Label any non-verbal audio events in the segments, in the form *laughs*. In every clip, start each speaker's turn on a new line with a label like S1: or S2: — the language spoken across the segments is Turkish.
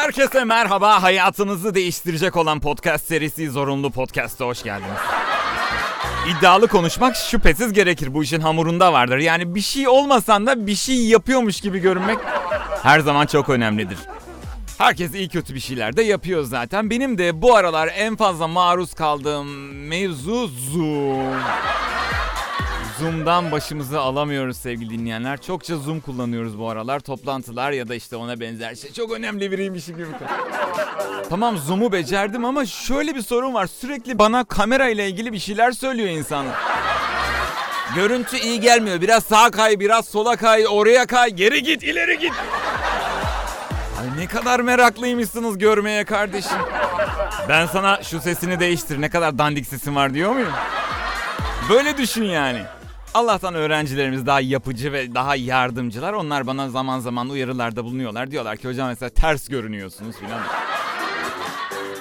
S1: Herkese merhaba. Hayatınızı değiştirecek olan podcast serisi Zorunlu Podcast'a hoş geldiniz. İddialı konuşmak şüphesiz gerekir. Bu işin hamurunda vardır. Yani bir şey olmasan da bir şey yapıyormuş gibi görünmek her zaman çok önemlidir. Herkes iyi kötü bir şeyler de yapıyor zaten. Benim de bu aralar en fazla maruz kaldığım mevzu Zoom. Zoom'dan başımızı alamıyoruz sevgili dinleyenler. Çokça Zoom kullanıyoruz bu aralar. Toplantılar ya da işte ona benzer şey. Çok önemli biriymişim gibi. tamam Zoom'u becerdim ama şöyle bir sorun var. Sürekli bana kamera ile ilgili bir şeyler söylüyor insanlar. Görüntü iyi gelmiyor. Biraz sağa kay, biraz sola kay, oraya kay, geri git, ileri git. Ay ne kadar meraklıymışsınız görmeye kardeşim. Ben sana şu sesini değiştir. Ne kadar dandik sesin var diyor muyum? Böyle düşün yani. Allah'tan öğrencilerimiz daha yapıcı ve daha yardımcılar. Onlar bana zaman zaman uyarılarda bulunuyorlar. Diyorlar ki hocam mesela ters görünüyorsunuz filan.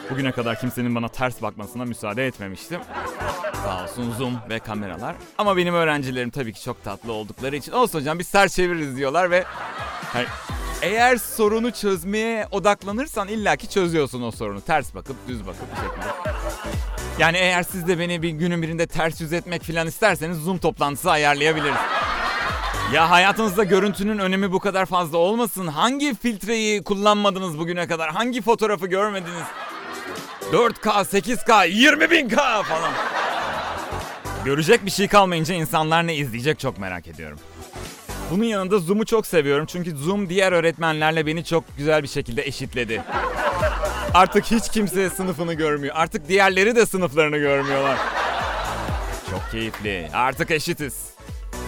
S1: Bugüne kadar kimsenin bana ters bakmasına müsaade etmemiştim. Sağ olsun Zoom ve kameralar. Ama benim öğrencilerim tabii ki çok tatlı oldukları için olsun hocam biz ters çeviririz diyorlar ve hani eğer sorunu çözmeye odaklanırsan illaki çözüyorsun o sorunu. Ters bakıp düz bakıp bir şekilde. Yani eğer siz de beni bir günün birinde ters yüz etmek falan isterseniz Zoom toplantısı ayarlayabiliriz. Ya hayatınızda görüntünün önemi bu kadar fazla olmasın. Hangi filtreyi kullanmadınız bugüne kadar? Hangi fotoğrafı görmediniz? 4K, 8K, 20 bin K falan. Görecek bir şey kalmayınca insanlar ne izleyecek çok merak ediyorum. Bunun yanında Zoom'u çok seviyorum çünkü Zoom diğer öğretmenlerle beni çok güzel bir şekilde eşitledi. Artık hiç kimse sınıfını görmüyor. Artık diğerleri de sınıflarını görmüyorlar. Çok keyifli. Artık eşitiz.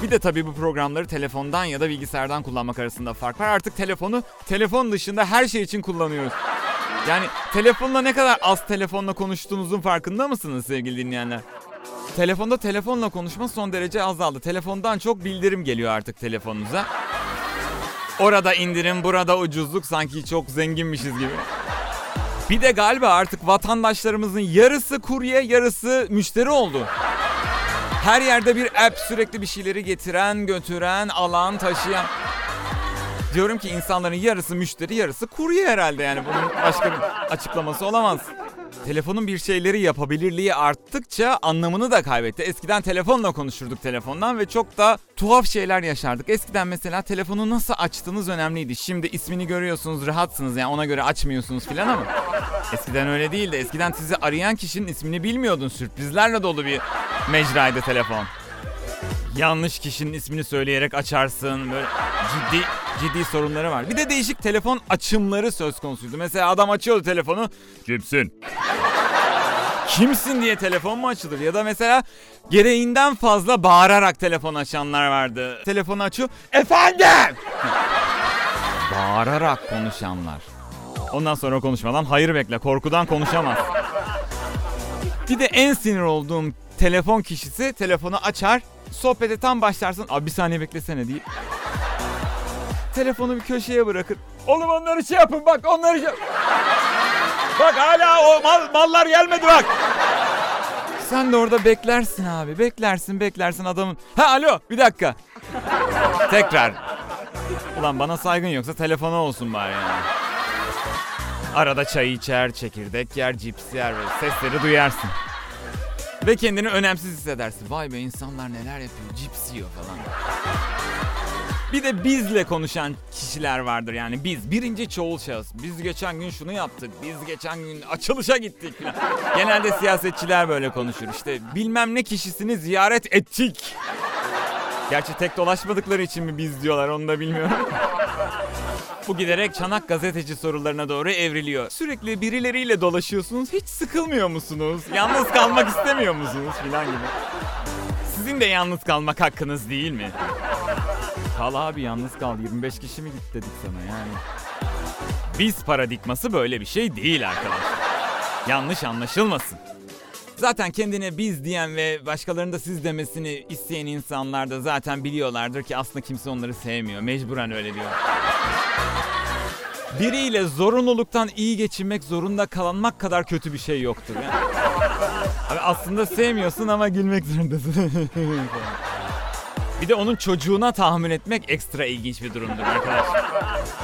S1: Bir de tabii bu programları telefondan ya da bilgisayardan kullanmak arasında fark var. Artık telefonu telefon dışında her şey için kullanıyoruz. Yani telefonla ne kadar az telefonla konuştuğunuzun farkında mısınız sevgili dinleyenler? Telefonda telefonla konuşma son derece azaldı. Telefondan çok bildirim geliyor artık telefonunuza. Orada indirim, burada ucuzluk sanki çok zenginmişiz gibi. Bir de galiba artık vatandaşlarımızın yarısı kurye, yarısı müşteri oldu. Her yerde bir app sürekli bir şeyleri getiren, götüren, alan, taşıyan. Diyorum ki insanların yarısı müşteri, yarısı kurye herhalde yani bunun başka bir açıklaması olamaz. Telefonun bir şeyleri yapabilirliği arttıkça anlamını da kaybetti. Eskiden telefonla konuşurduk telefondan ve çok da tuhaf şeyler yaşardık. Eskiden mesela telefonu nasıl açtığınız önemliydi. Şimdi ismini görüyorsunuz, rahatsınız yani ona göre açmıyorsunuz filan ama eskiden öyle değildi. Eskiden sizi arayan kişinin ismini bilmiyordun. Sürprizlerle dolu bir mecraydı telefon. Yanlış kişinin ismini söyleyerek açarsın. Böyle ciddi ciddi sorunları var. Bir de değişik telefon açımları söz konusuydu. Mesela adam açıyordu telefonu. Kimsin? Kimsin diye telefon mu açılır? Ya da mesela gereğinden fazla bağırarak telefon açanlar vardı. Telefonu açıyor. Efendim! *laughs* bağırarak konuşanlar. Ondan sonra konuşmadan hayır bekle. Korkudan konuşamaz. Bir de en sinir olduğum telefon kişisi telefonu açar. Sohbete tam başlarsın. Abi bir saniye beklesene deyip telefonu bir köşeye bırakır. Oğlum onları şey yapın bak onları şey... Bak hala o mal, mallar gelmedi bak. Sen de orada beklersin abi. Beklersin beklersin adamın. Ha alo bir dakika. Tekrar. Ulan bana saygın yoksa telefona olsun bari yani. Arada çay içer, çekirdek yer, cips yer ve sesleri duyarsın. Ve kendini önemsiz hissedersin. Vay be insanlar neler yapıyor, cips yiyor falan. Bir de bizle konuşan kişiler vardır yani biz birinci çoğul şahıs. Biz geçen gün şunu yaptık. Biz geçen gün açılışa gittik falan. *laughs* Genelde siyasetçiler böyle konuşur. İşte bilmem ne kişisini ziyaret ettik. Gerçi tek dolaşmadıkları için mi biz diyorlar onu da bilmiyorum. *laughs* Bu giderek çanak gazeteci sorularına doğru evriliyor. Sürekli birileriyle dolaşıyorsunuz. Hiç sıkılmıyor musunuz? Yalnız kalmak istemiyor musunuz? Filan gibi. Sizin de yalnız kalmak hakkınız değil mi? Kal abi yalnız kal 25 kişi mi git dedik sana yani. Biz paradigması böyle bir şey değil arkadaşlar. Yanlış anlaşılmasın. Zaten kendine biz diyen ve başkalarının da siz demesini isteyen insanlar da zaten biliyorlardır ki aslında kimse onları sevmiyor. Mecburen öyle diyor. Biriyle zorunluluktan iyi geçinmek zorunda kalınmak kadar kötü bir şey yoktur. Yani. Abi aslında sevmiyorsun ama gülmek zorundasın. Bir de onun çocuğuna tahammül etmek ekstra ilginç bir durumdur arkadaşlar.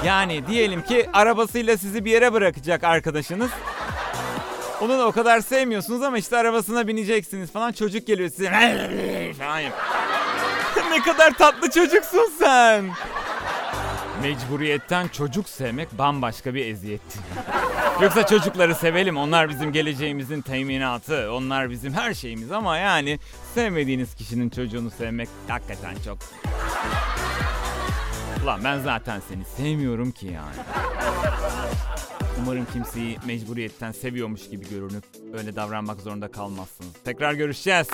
S1: Yani diyelim ki arabasıyla sizi bir yere bırakacak arkadaşınız. Onu da o kadar sevmiyorsunuz ama işte arabasına bineceksiniz falan. Çocuk geliyor size *laughs* falan *laughs* ne kadar tatlı çocuksun sen. Mecburiyetten çocuk sevmek bambaşka bir eziyettir. *laughs* Yoksa çocukları sevelim. Onlar bizim geleceğimizin teminatı. Onlar bizim her şeyimiz ama yani sevmediğiniz kişinin çocuğunu sevmek hakikaten çok... Ulan ben zaten seni sevmiyorum ki yani. Umarım kimseyi mecburiyetten seviyormuş gibi görünüp öyle davranmak zorunda kalmazsınız. Tekrar görüşeceğiz.